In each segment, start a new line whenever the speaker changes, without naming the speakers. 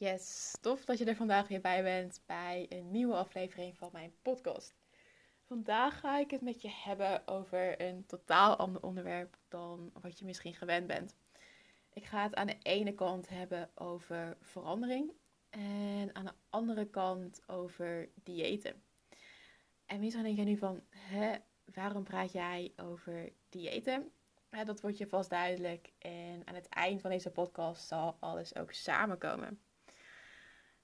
Yes, tof dat je er vandaag weer bij bent bij een nieuwe aflevering van mijn podcast. Vandaag ga ik het met je hebben over een totaal ander onderwerp dan wat je misschien gewend bent. Ik ga het aan de ene kant hebben over verandering en aan de andere kant over diëten. En misschien denk je nu van, hè, waarom praat jij over diëten? Dat wordt je vast duidelijk en aan het eind van deze podcast zal alles ook samenkomen.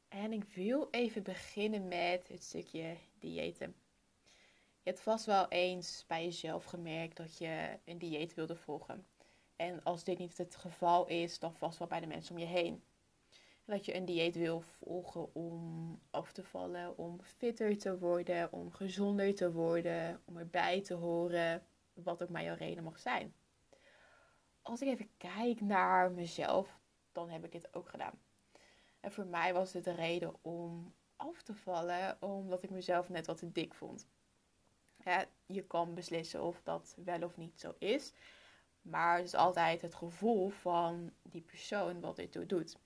En ik wil even beginnen met het stukje diëten. Je hebt vast wel eens bij jezelf gemerkt dat je een dieet wilde volgen. En als dit niet het geval is, dan vast wel bij de mensen om je heen. Dat je een dieet wil volgen om af te vallen, om fitter te worden, om gezonder te worden, om erbij te horen, wat ook maar jouw reden mag zijn. Als ik even kijk naar mezelf, dan heb ik dit ook gedaan. En voor mij was het de reden om af te vallen, omdat ik mezelf net wat te dik vond. Ja, je kan beslissen of dat wel of niet zo is. Maar het is altijd het gevoel van die persoon wat dit doet.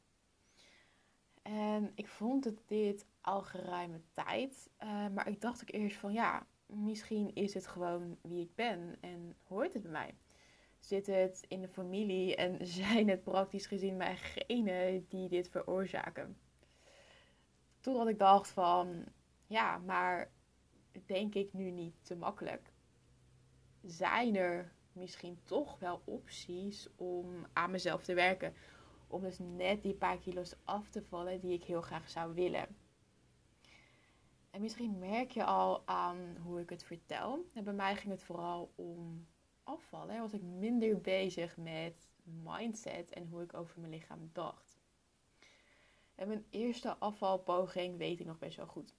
En ik vond het dit al geruime tijd. Uh, maar ik dacht ook eerst van ja, misschien is het gewoon wie ik ben en hoort het bij mij zit het in de familie en zijn het praktisch gezien mijngenen die dit veroorzaken. Toen had ik dacht van, ja, maar denk ik nu niet te makkelijk? Zijn er misschien toch wel opties om aan mezelf te werken? Om dus net die paar kilo's af te vallen die ik heel graag zou willen. En misschien merk je al aan hoe ik het vertel. En bij mij ging het vooral om was ik minder bezig met mindset en hoe ik over mijn lichaam dacht. En mijn eerste afvalpoging weet ik nog best wel goed.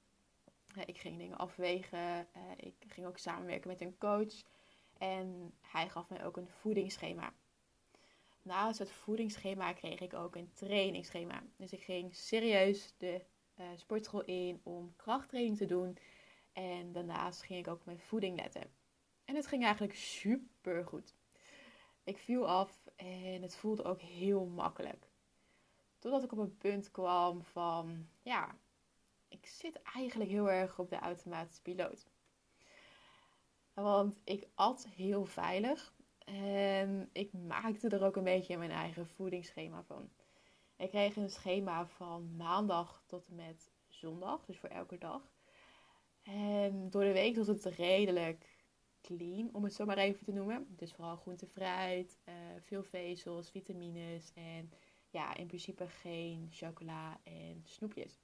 Ik ging dingen afwegen. Eh, ik ging ook samenwerken met een coach. En hij gaf mij ook een voedingsschema. Naast het voedingsschema kreeg ik ook een trainingsschema. Dus ik ging serieus de uh, sportschool in om krachttraining te doen. En daarnaast ging ik ook op mijn voeding letten. En het ging eigenlijk super goed. Ik viel af en het voelde ook heel makkelijk. Totdat ik op een punt kwam van, ja, ik zit eigenlijk heel erg op de automatische piloot. Want ik at heel veilig en ik maakte er ook een beetje mijn eigen voedingsschema van. Ik kreeg een schema van maandag tot en met zondag, dus voor elke dag. En door de week was het redelijk clean, om het zo maar even te noemen. Dus vooral groente, fruit, uh, veel vezels, vitamines en ja, in principe geen chocola en snoepjes.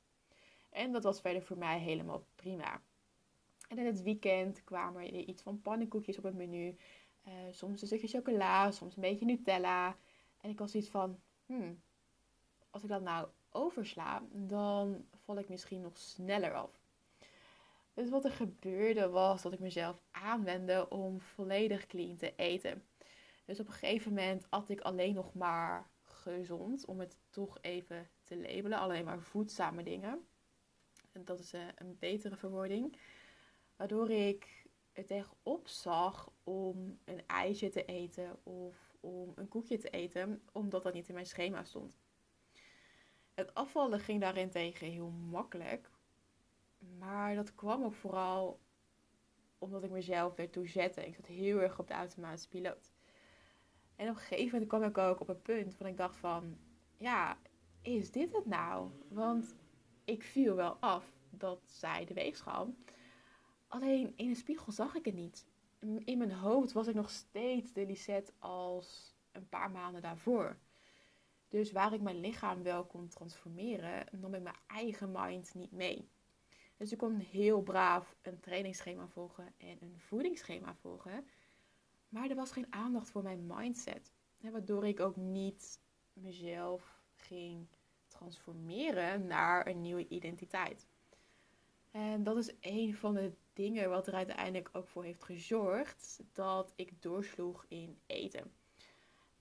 En dat was verder voor mij helemaal prima. En in het weekend kwamen er iets van pannenkoekjes op het menu. Uh, soms een stukje chocola, soms een beetje Nutella. En ik was iets van, hmm, als ik dat nou oversla, dan val ik misschien nog sneller af. Dus wat er gebeurde was dat ik mezelf aanwendde om volledig clean te eten. Dus op een gegeven moment at ik alleen nog maar gezond, om het toch even te labelen. Alleen maar voedzame dingen. En dat is eh, een betere verwoording. Waardoor ik er tegenop zag om een ijsje te eten of om een koekje te eten, omdat dat niet in mijn schema stond. Het afvallen ging daarin tegen heel makkelijk, maar dat kwam ook vooral omdat ik mezelf ertoe zette. Ik zat heel erg op de automatische piloot. En op een gegeven moment kwam ik ook op een punt waar ik dacht van... Ja, is dit het nou? Want ik viel wel af, dat zei de weegschaal. Alleen in de spiegel zag ik het niet. In mijn hoofd was ik nog steeds de Lisette als een paar maanden daarvoor. Dus waar ik mijn lichaam wel kon transformeren, nam ik mijn eigen mind niet mee. Dus ik kon heel braaf een trainingsschema volgen en een voedingsschema volgen. Maar er was geen aandacht voor mijn mindset. Waardoor ik ook niet mezelf ging transformeren naar een nieuwe identiteit. En dat is een van de dingen wat er uiteindelijk ook voor heeft gezorgd dat ik doorsloeg in eten.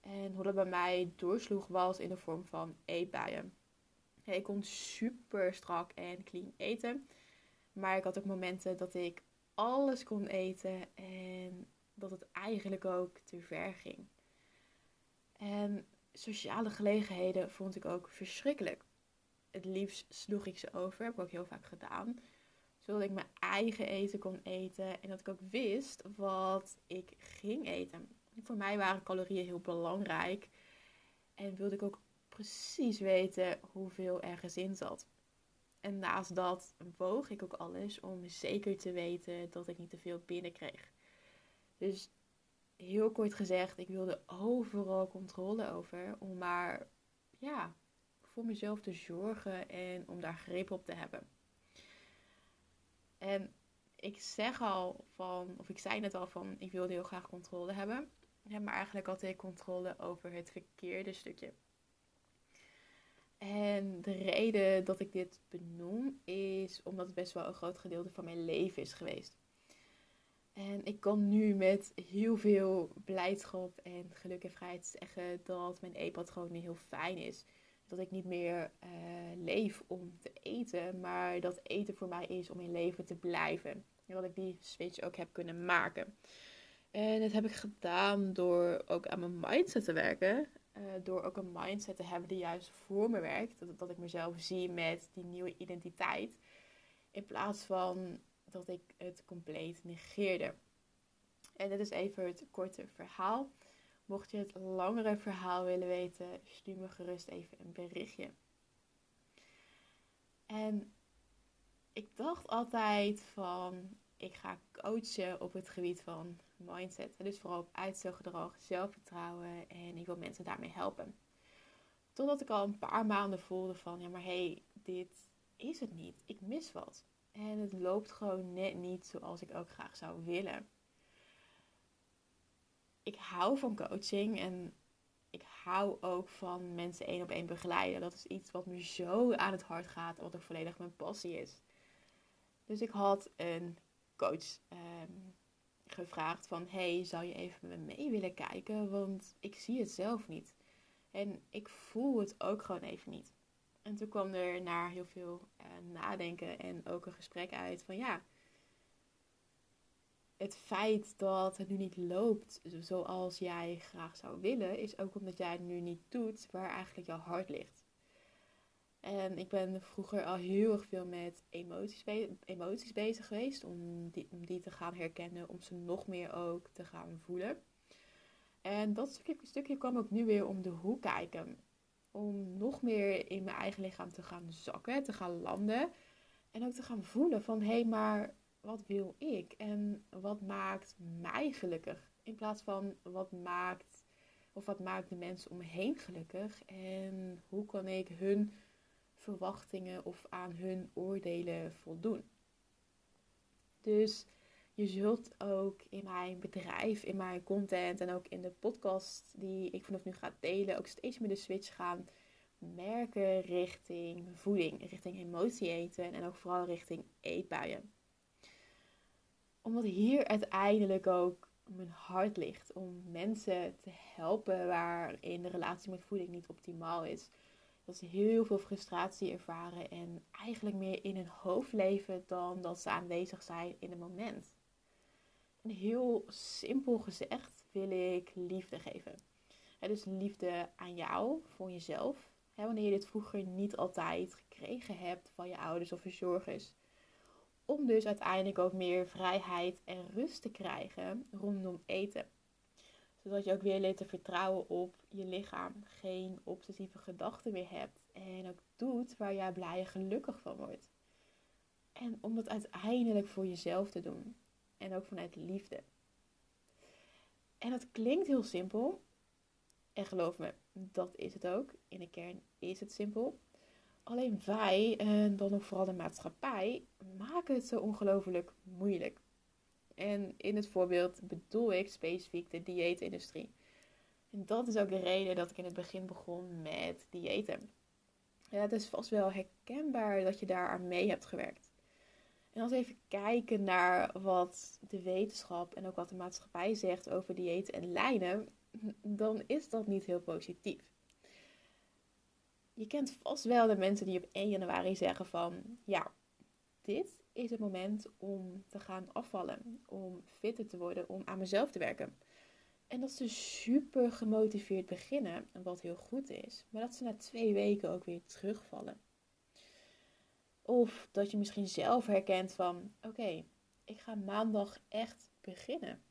En hoe dat bij mij doorsloeg was in de vorm van eetbuien. Ik kon super strak en clean eten. Maar ik had ook momenten dat ik alles kon eten en dat het eigenlijk ook te ver ging. En sociale gelegenheden vond ik ook verschrikkelijk. Het liefst sloeg ik ze over, heb ik ook heel vaak gedaan. Zodat ik mijn eigen eten kon eten en dat ik ook wist wat ik ging eten. Voor mij waren calorieën heel belangrijk en wilde ik ook precies weten hoeveel ergens in zat. En naast dat woog ik ook alles om zeker te weten dat ik niet te veel binnenkreeg. Dus heel kort gezegd, ik wilde overal controle over om maar ja, voor mezelf te zorgen en om daar grip op te hebben. En ik zeg al van, of ik zei net al van, ik wilde heel graag controle hebben. maar eigenlijk ik controle over het verkeerde stukje. En de reden dat ik dit benoem is omdat het best wel een groot gedeelte van mijn leven is geweest. En ik kan nu met heel veel blijdschap en geluk en vrijheid zeggen dat mijn eetpatroon nu heel fijn is. Dat ik niet meer uh, leef om te eten, maar dat eten voor mij is om in leven te blijven. En dat ik die switch ook heb kunnen maken. En dat heb ik gedaan door ook aan mijn mindset te werken. Uh, door ook een mindset te hebben die juist voor me werkt. Dat, dat ik mezelf zie met die nieuwe identiteit. In plaats van dat ik het compleet negeerde. En dit is even het korte verhaal. Mocht je het langere verhaal willen weten, stuur me gerust even een berichtje. En ik dacht altijd van, ik ga coachen op het gebied van mindset. Dus vooral op uitstelgedrag, zelfvertrouwen en ik wil mensen daarmee helpen. Totdat ik al een paar maanden voelde van, ja maar hé, hey, dit is het niet. Ik mis wat. En het loopt gewoon net niet zoals ik ook graag zou willen. Ik hou van coaching en ik hou ook van mensen één op één begeleiden. Dat is iets wat me zo aan het hart gaat, wat ook volledig mijn passie is. Dus ik had een coach ehm, gevraagd van, hey, zou je even met me mee willen kijken? Want ik zie het zelf niet. En ik voel het ook gewoon even niet. En toen kwam er na heel veel uh, nadenken en ook een gesprek uit van ja, het feit dat het nu niet loopt zoals jij graag zou willen, is ook omdat jij het nu niet doet waar eigenlijk jouw hart ligt. En ik ben vroeger al heel erg veel met emoties, emoties bezig geweest, om die, om die te gaan herkennen, om ze nog meer ook te gaan voelen. En dat stukje, stukje kwam ook nu weer om de hoek kijken om nog meer in mijn eigen lichaam te gaan zakken, te gaan landen. En ook te gaan voelen van hé, hey, maar wat wil ik? En wat maakt mij gelukkig? In plaats van wat maakt of wat maakt de mensen om me heen gelukkig? En hoe kan ik hun verwachtingen of aan hun oordelen voldoen? Dus je zult ook in mijn bedrijf, in mijn content en ook in de podcast die ik vanaf nu ga delen, ook steeds meer de switch gaan merken richting voeding, richting emotie eten en ook vooral richting eetbuien. Omdat hier uiteindelijk ook mijn hart ligt om mensen te helpen waarin de relatie met voeding niet optimaal is. Dat ze heel veel frustratie ervaren en eigenlijk meer in hun hoofd leven dan dat ze aanwezig zijn in het moment. En heel simpel gezegd wil ik liefde geven. dus liefde aan jou, voor jezelf. wanneer je dit vroeger niet altijd gekregen hebt van je ouders of verzorgers. Om dus uiteindelijk ook meer vrijheid en rust te krijgen rondom eten. Zodat je ook weer leert te vertrouwen op je lichaam. Geen obsessieve gedachten meer hebt. En ook doet waar jij blij en gelukkig van wordt. En om dat uiteindelijk voor jezelf te doen en ook vanuit liefde. En dat klinkt heel simpel. En geloof me, dat is het ook. In de kern is het simpel. Alleen wij, en dan ook vooral de maatschappij, maken het zo ongelooflijk moeilijk. En in het voorbeeld bedoel ik specifiek de dieetindustrie. En dat is ook de reden dat ik in het begin begon met diëten. Ja, het is vast wel herkenbaar dat je daar aan mee hebt gewerkt. En als we even kijken naar wat de wetenschap en ook wat de maatschappij zegt over diëten en lijnen, dan is dat niet heel positief. Je kent vast wel de mensen die op 1 januari zeggen van ja, dit is het moment om te gaan afvallen, om fitter te worden, om aan mezelf te werken. En dat ze super gemotiveerd beginnen, wat heel goed is, maar dat ze na twee weken ook weer terugvallen. Of dat je misschien zelf herkent van, oké, ik ga maandag echt beginnen.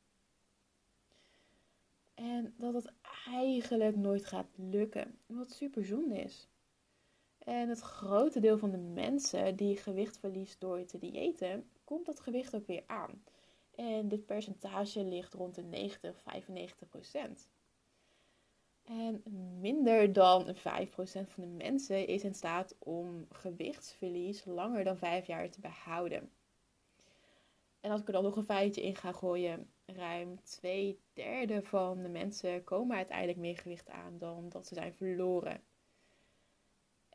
En dat het eigenlijk nooit gaat lukken, wat super zonde is. En het grote deel van de mensen die gewicht verliest door te diëten, komt dat gewicht ook weer aan. En dit percentage ligt rond de 90, 95 procent. En minder dan 5% van de mensen is in staat om gewichtsverlies langer dan 5 jaar te behouden. En als ik er dan nog een feitje in ga gooien, ruim twee derde van de mensen komen uiteindelijk meer gewicht aan dan dat ze zijn verloren.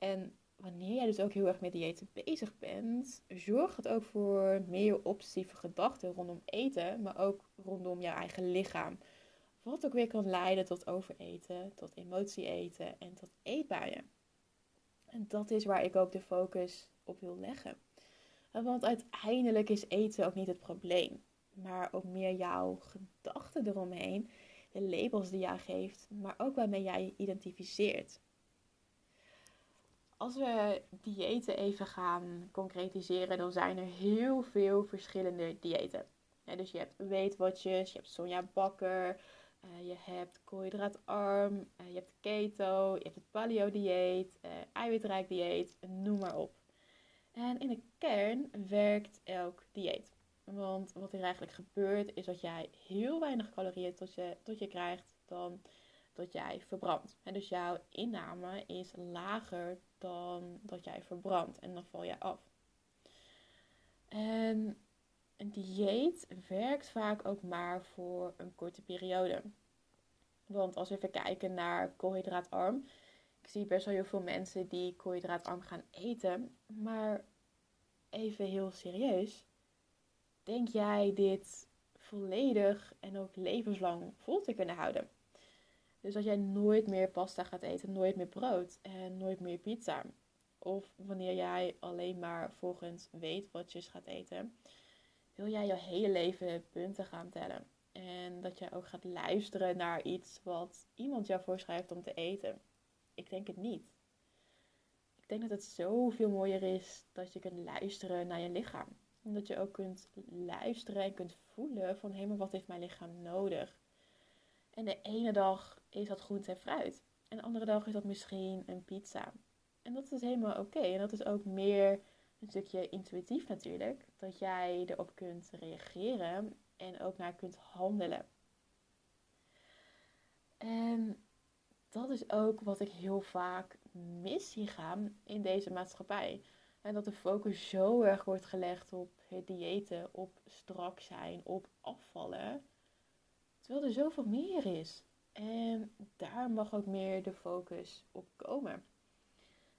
En wanneer jij dus ook heel erg met diëten bezig bent, zorgt het ook voor meer obsessieve gedachten rondom eten, maar ook rondom jouw eigen lichaam. Wat ook weer kan leiden tot overeten, tot emotie eten en tot eetbuien. En dat is waar ik ook de focus op wil leggen. Want uiteindelijk is eten ook niet het probleem, maar ook meer jouw gedachten eromheen, de labels die jij geeft, maar ook waarmee jij je identificeert als we diëten even gaan concretiseren, dan zijn er heel veel verschillende diëten. dus je hebt weetwatjes, je hebt Sonja Bakker, uh, je hebt koolhydraatarm, uh, je hebt keto, je hebt het paleo dieet, uh, eiwitrijk dieet, noem maar op. En in de kern werkt elk dieet. Want wat er eigenlijk gebeurt is dat jij heel weinig calorieën tot je, tot je krijgt dan dat jij verbrandt. En dus jouw inname is lager dan dat jij verbrandt en dan val je af. En een dieet werkt vaak ook maar voor een korte periode. Want als we even kijken naar koolhydraatarm, ik zie best wel heel veel mensen die koolhydraatarm gaan eten, maar even heel serieus, denk jij dit volledig en ook levenslang vol te kunnen houden? Dus dat jij nooit meer pasta gaat eten, nooit meer brood en nooit meer pizza. Of wanneer jij alleen maar volgens weet wat je gaat eten, wil jij je hele leven punten gaan tellen. En dat jij ook gaat luisteren naar iets wat iemand jou voorschrijft om te eten. Ik denk het niet. Ik denk dat het zoveel mooier is dat je kunt luisteren naar je lichaam. En dat je ook kunt luisteren en kunt voelen van hé, maar wat heeft mijn lichaam nodig? En de ene dag is dat groente en fruit. En de andere dag is dat misschien een pizza. En dat is helemaal oké. En dat is ook meer een stukje intuïtief natuurlijk. Dat jij erop kunt reageren en ook naar kunt handelen. En dat is ook wat ik heel vaak mis zie gaan in deze maatschappij. En dat de focus zo erg wordt gelegd op het diëten, op strak zijn, op afvallen. Terwijl er zoveel meer is. En daar mag ook meer de focus op komen.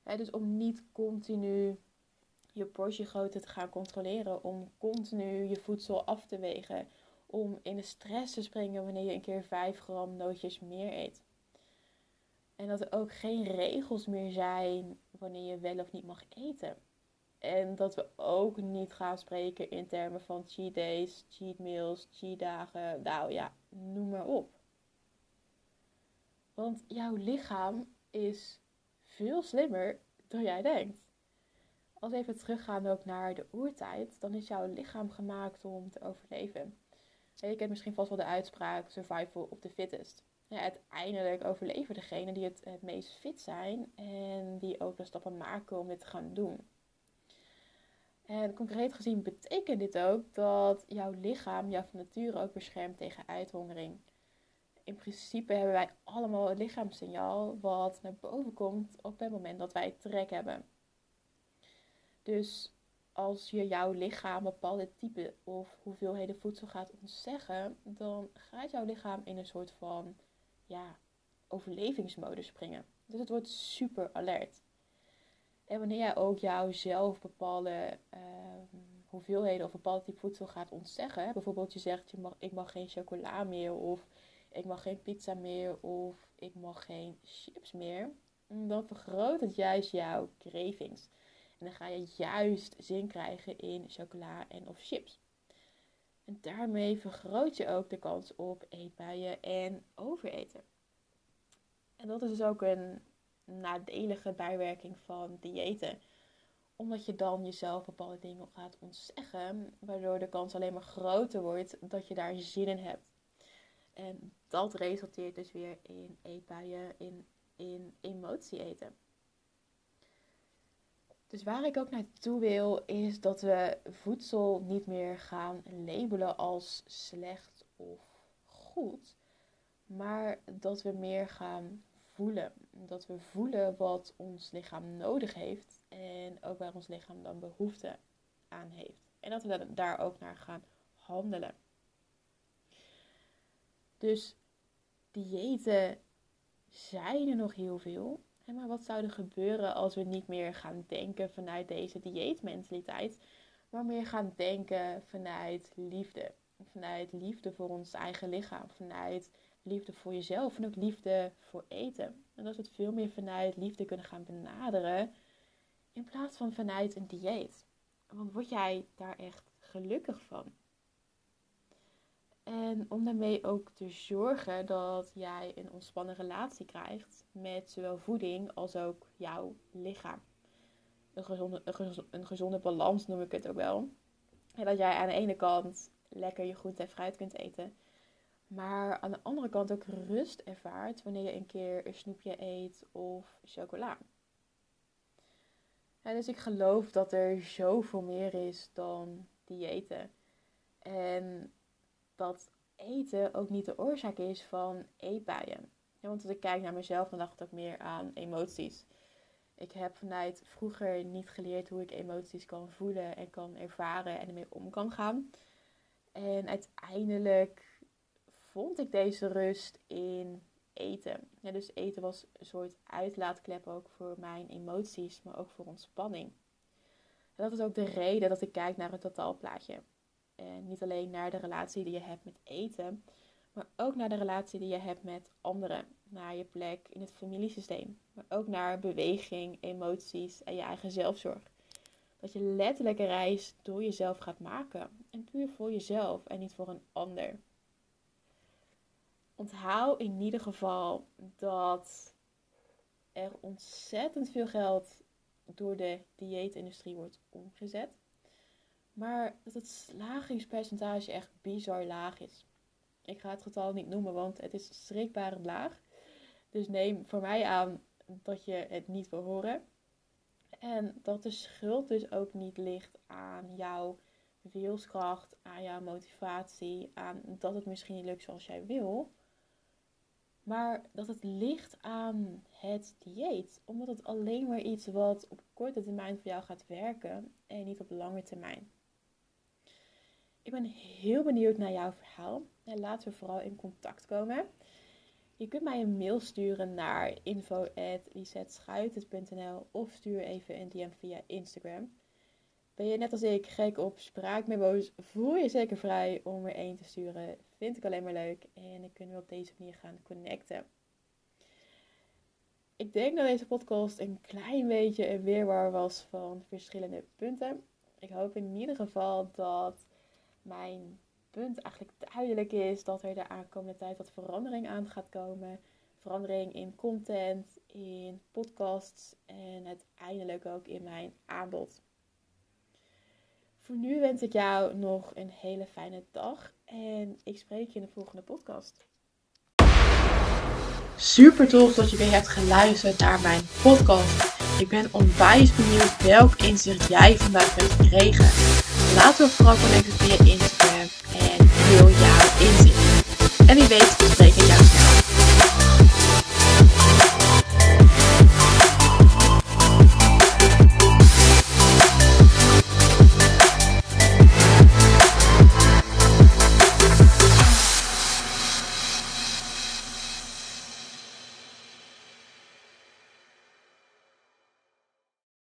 dus om niet continu je portiegrootte te gaan controleren, om continu je voedsel af te wegen, om in de stress te springen wanneer je een keer 5 gram nootjes meer eet. En dat er ook geen regels meer zijn wanneer je wel of niet mag eten. En dat we ook niet gaan spreken in termen van cheat days, cheat meals, cheat dagen. Nou ja, noem maar op. Want jouw lichaam is veel slimmer dan jij denkt. Als we even teruggaan ook naar de oertijd, dan is jouw lichaam gemaakt om te overleven. je kent misschien vast wel de uitspraak survival of the fittest. Ja, uiteindelijk overleven degenen die het, het meest fit zijn en die ook de stappen maken om dit te gaan doen. En concreet gezien betekent dit ook dat jouw lichaam jou van nature ook beschermt tegen uithongering. In principe hebben wij allemaal het lichaamssignaal wat naar boven komt op het moment dat wij trek hebben. Dus als je jouw lichaam bepaalde type of hoeveelheden voedsel gaat ontzeggen, dan gaat jouw lichaam in een soort van ja, overlevingsmodus springen. Dus het wordt super alert. En wanneer jij ook jouzelf bepaalde uh, hoeveelheden of bepaalde type voedsel gaat ontzeggen, bijvoorbeeld je zegt je mag, ik mag geen chocola meer of ik mag geen pizza meer of ik mag geen chips meer, dan vergroot het juist jouw cravings. En dan ga je juist zin krijgen in chocola en of chips. En daarmee vergroot je ook de kans op eetbuien en overeten. En dat is dus ook een nadelige bijwerking van diëten. Omdat je dan jezelf bepaalde dingen gaat ontzeggen, waardoor de kans alleen maar groter wordt dat je daar zin in hebt. En dat resulteert dus weer in eetbuien, in, in emotie eten. Dus waar ik ook naartoe wil, is dat we voedsel niet meer gaan labelen als slecht of goed. Maar dat we meer gaan voelen. Dat we voelen wat ons lichaam nodig heeft en ook waar ons lichaam dan behoefte aan heeft. En dat we daar ook naar gaan handelen. Dus diëten zijn er nog heel veel. Maar wat zou er gebeuren als we niet meer gaan denken vanuit deze dieetmentaliteit, maar meer gaan denken vanuit liefde? Vanuit liefde voor ons eigen lichaam, vanuit liefde voor jezelf en ook liefde voor eten. En dat we het veel meer vanuit liefde kunnen gaan benaderen in plaats van vanuit een dieet. Want word jij daar echt gelukkig van? En om daarmee ook te zorgen dat jij een ontspannen relatie krijgt met zowel voeding als ook jouw lichaam. Een gezonde, een gezonde, balans noem ik het ook wel. En dat jij aan de ene kant lekker je groente en fruit kunt eten. Maar aan de andere kant ook rust ervaart wanneer je een keer een snoepje eet of chocola. dus ik geloof dat er zoveel meer is dan diëten. En dat eten ook niet de oorzaak is van eetbuien. Ja, want als ik kijk naar mezelf, dan dacht ik ook meer aan emoties. Ik heb vanuit vroeger niet geleerd hoe ik emoties kan voelen en kan ervaren en ermee om kan gaan. En uiteindelijk vond ik deze rust in eten. Ja, dus eten was een soort uitlaatklep ook voor mijn emoties, maar ook voor ontspanning. En dat is ook de reden dat ik kijk naar het totaalplaatje. En niet alleen naar de relatie die je hebt met eten, maar ook naar de relatie die je hebt met anderen. Naar je plek in het familiesysteem. Maar ook naar beweging, emoties en je eigen zelfzorg. Dat je letterlijk een reis door jezelf gaat maken. En puur voor jezelf en niet voor een ander. Onthoud in ieder geval dat er ontzettend veel geld door de dieetindustrie wordt omgezet. Maar dat het slagingspercentage echt bizar laag is. Ik ga het getal niet noemen, want het is schrikbarend laag. Dus neem voor mij aan dat je het niet wil horen. En dat de schuld dus ook niet ligt aan jouw wilskracht, aan jouw motivatie, aan dat het misschien niet lukt zoals jij wil. Maar dat het ligt aan het dieet. Omdat het alleen maar iets wat op korte termijn voor jou gaat werken en niet op lange termijn. Ik ben heel benieuwd naar jouw verhaal. En laten we vooral in contact komen. Je kunt mij een mail sturen naar info.lisetschuiters.nl of stuur even een DM via Instagram. Ben je net als ik gek op spraakmemo's, voel je zeker vrij om er één te sturen. Vind ik alleen maar leuk en dan kunnen we op deze manier gaan connecten. Ik denk dat deze podcast een klein beetje een weerwar was van verschillende punten. Ik hoop in ieder geval dat mijn punt eigenlijk duidelijk is dat er de aankomende tijd wat verandering aan gaat komen. Verandering in content, in podcasts en uiteindelijk ook in mijn aanbod. Voor nu wens ik jou nog een hele fijne dag en ik spreek je in de volgende podcast. Super tof dat je weer hebt geluisterd naar mijn podcast. Ik ben onwijs benieuwd welk inzicht jij vandaag hebt gekregen. Laten we vooral connecten via Instagram en deel jouw inzicht. En wie weet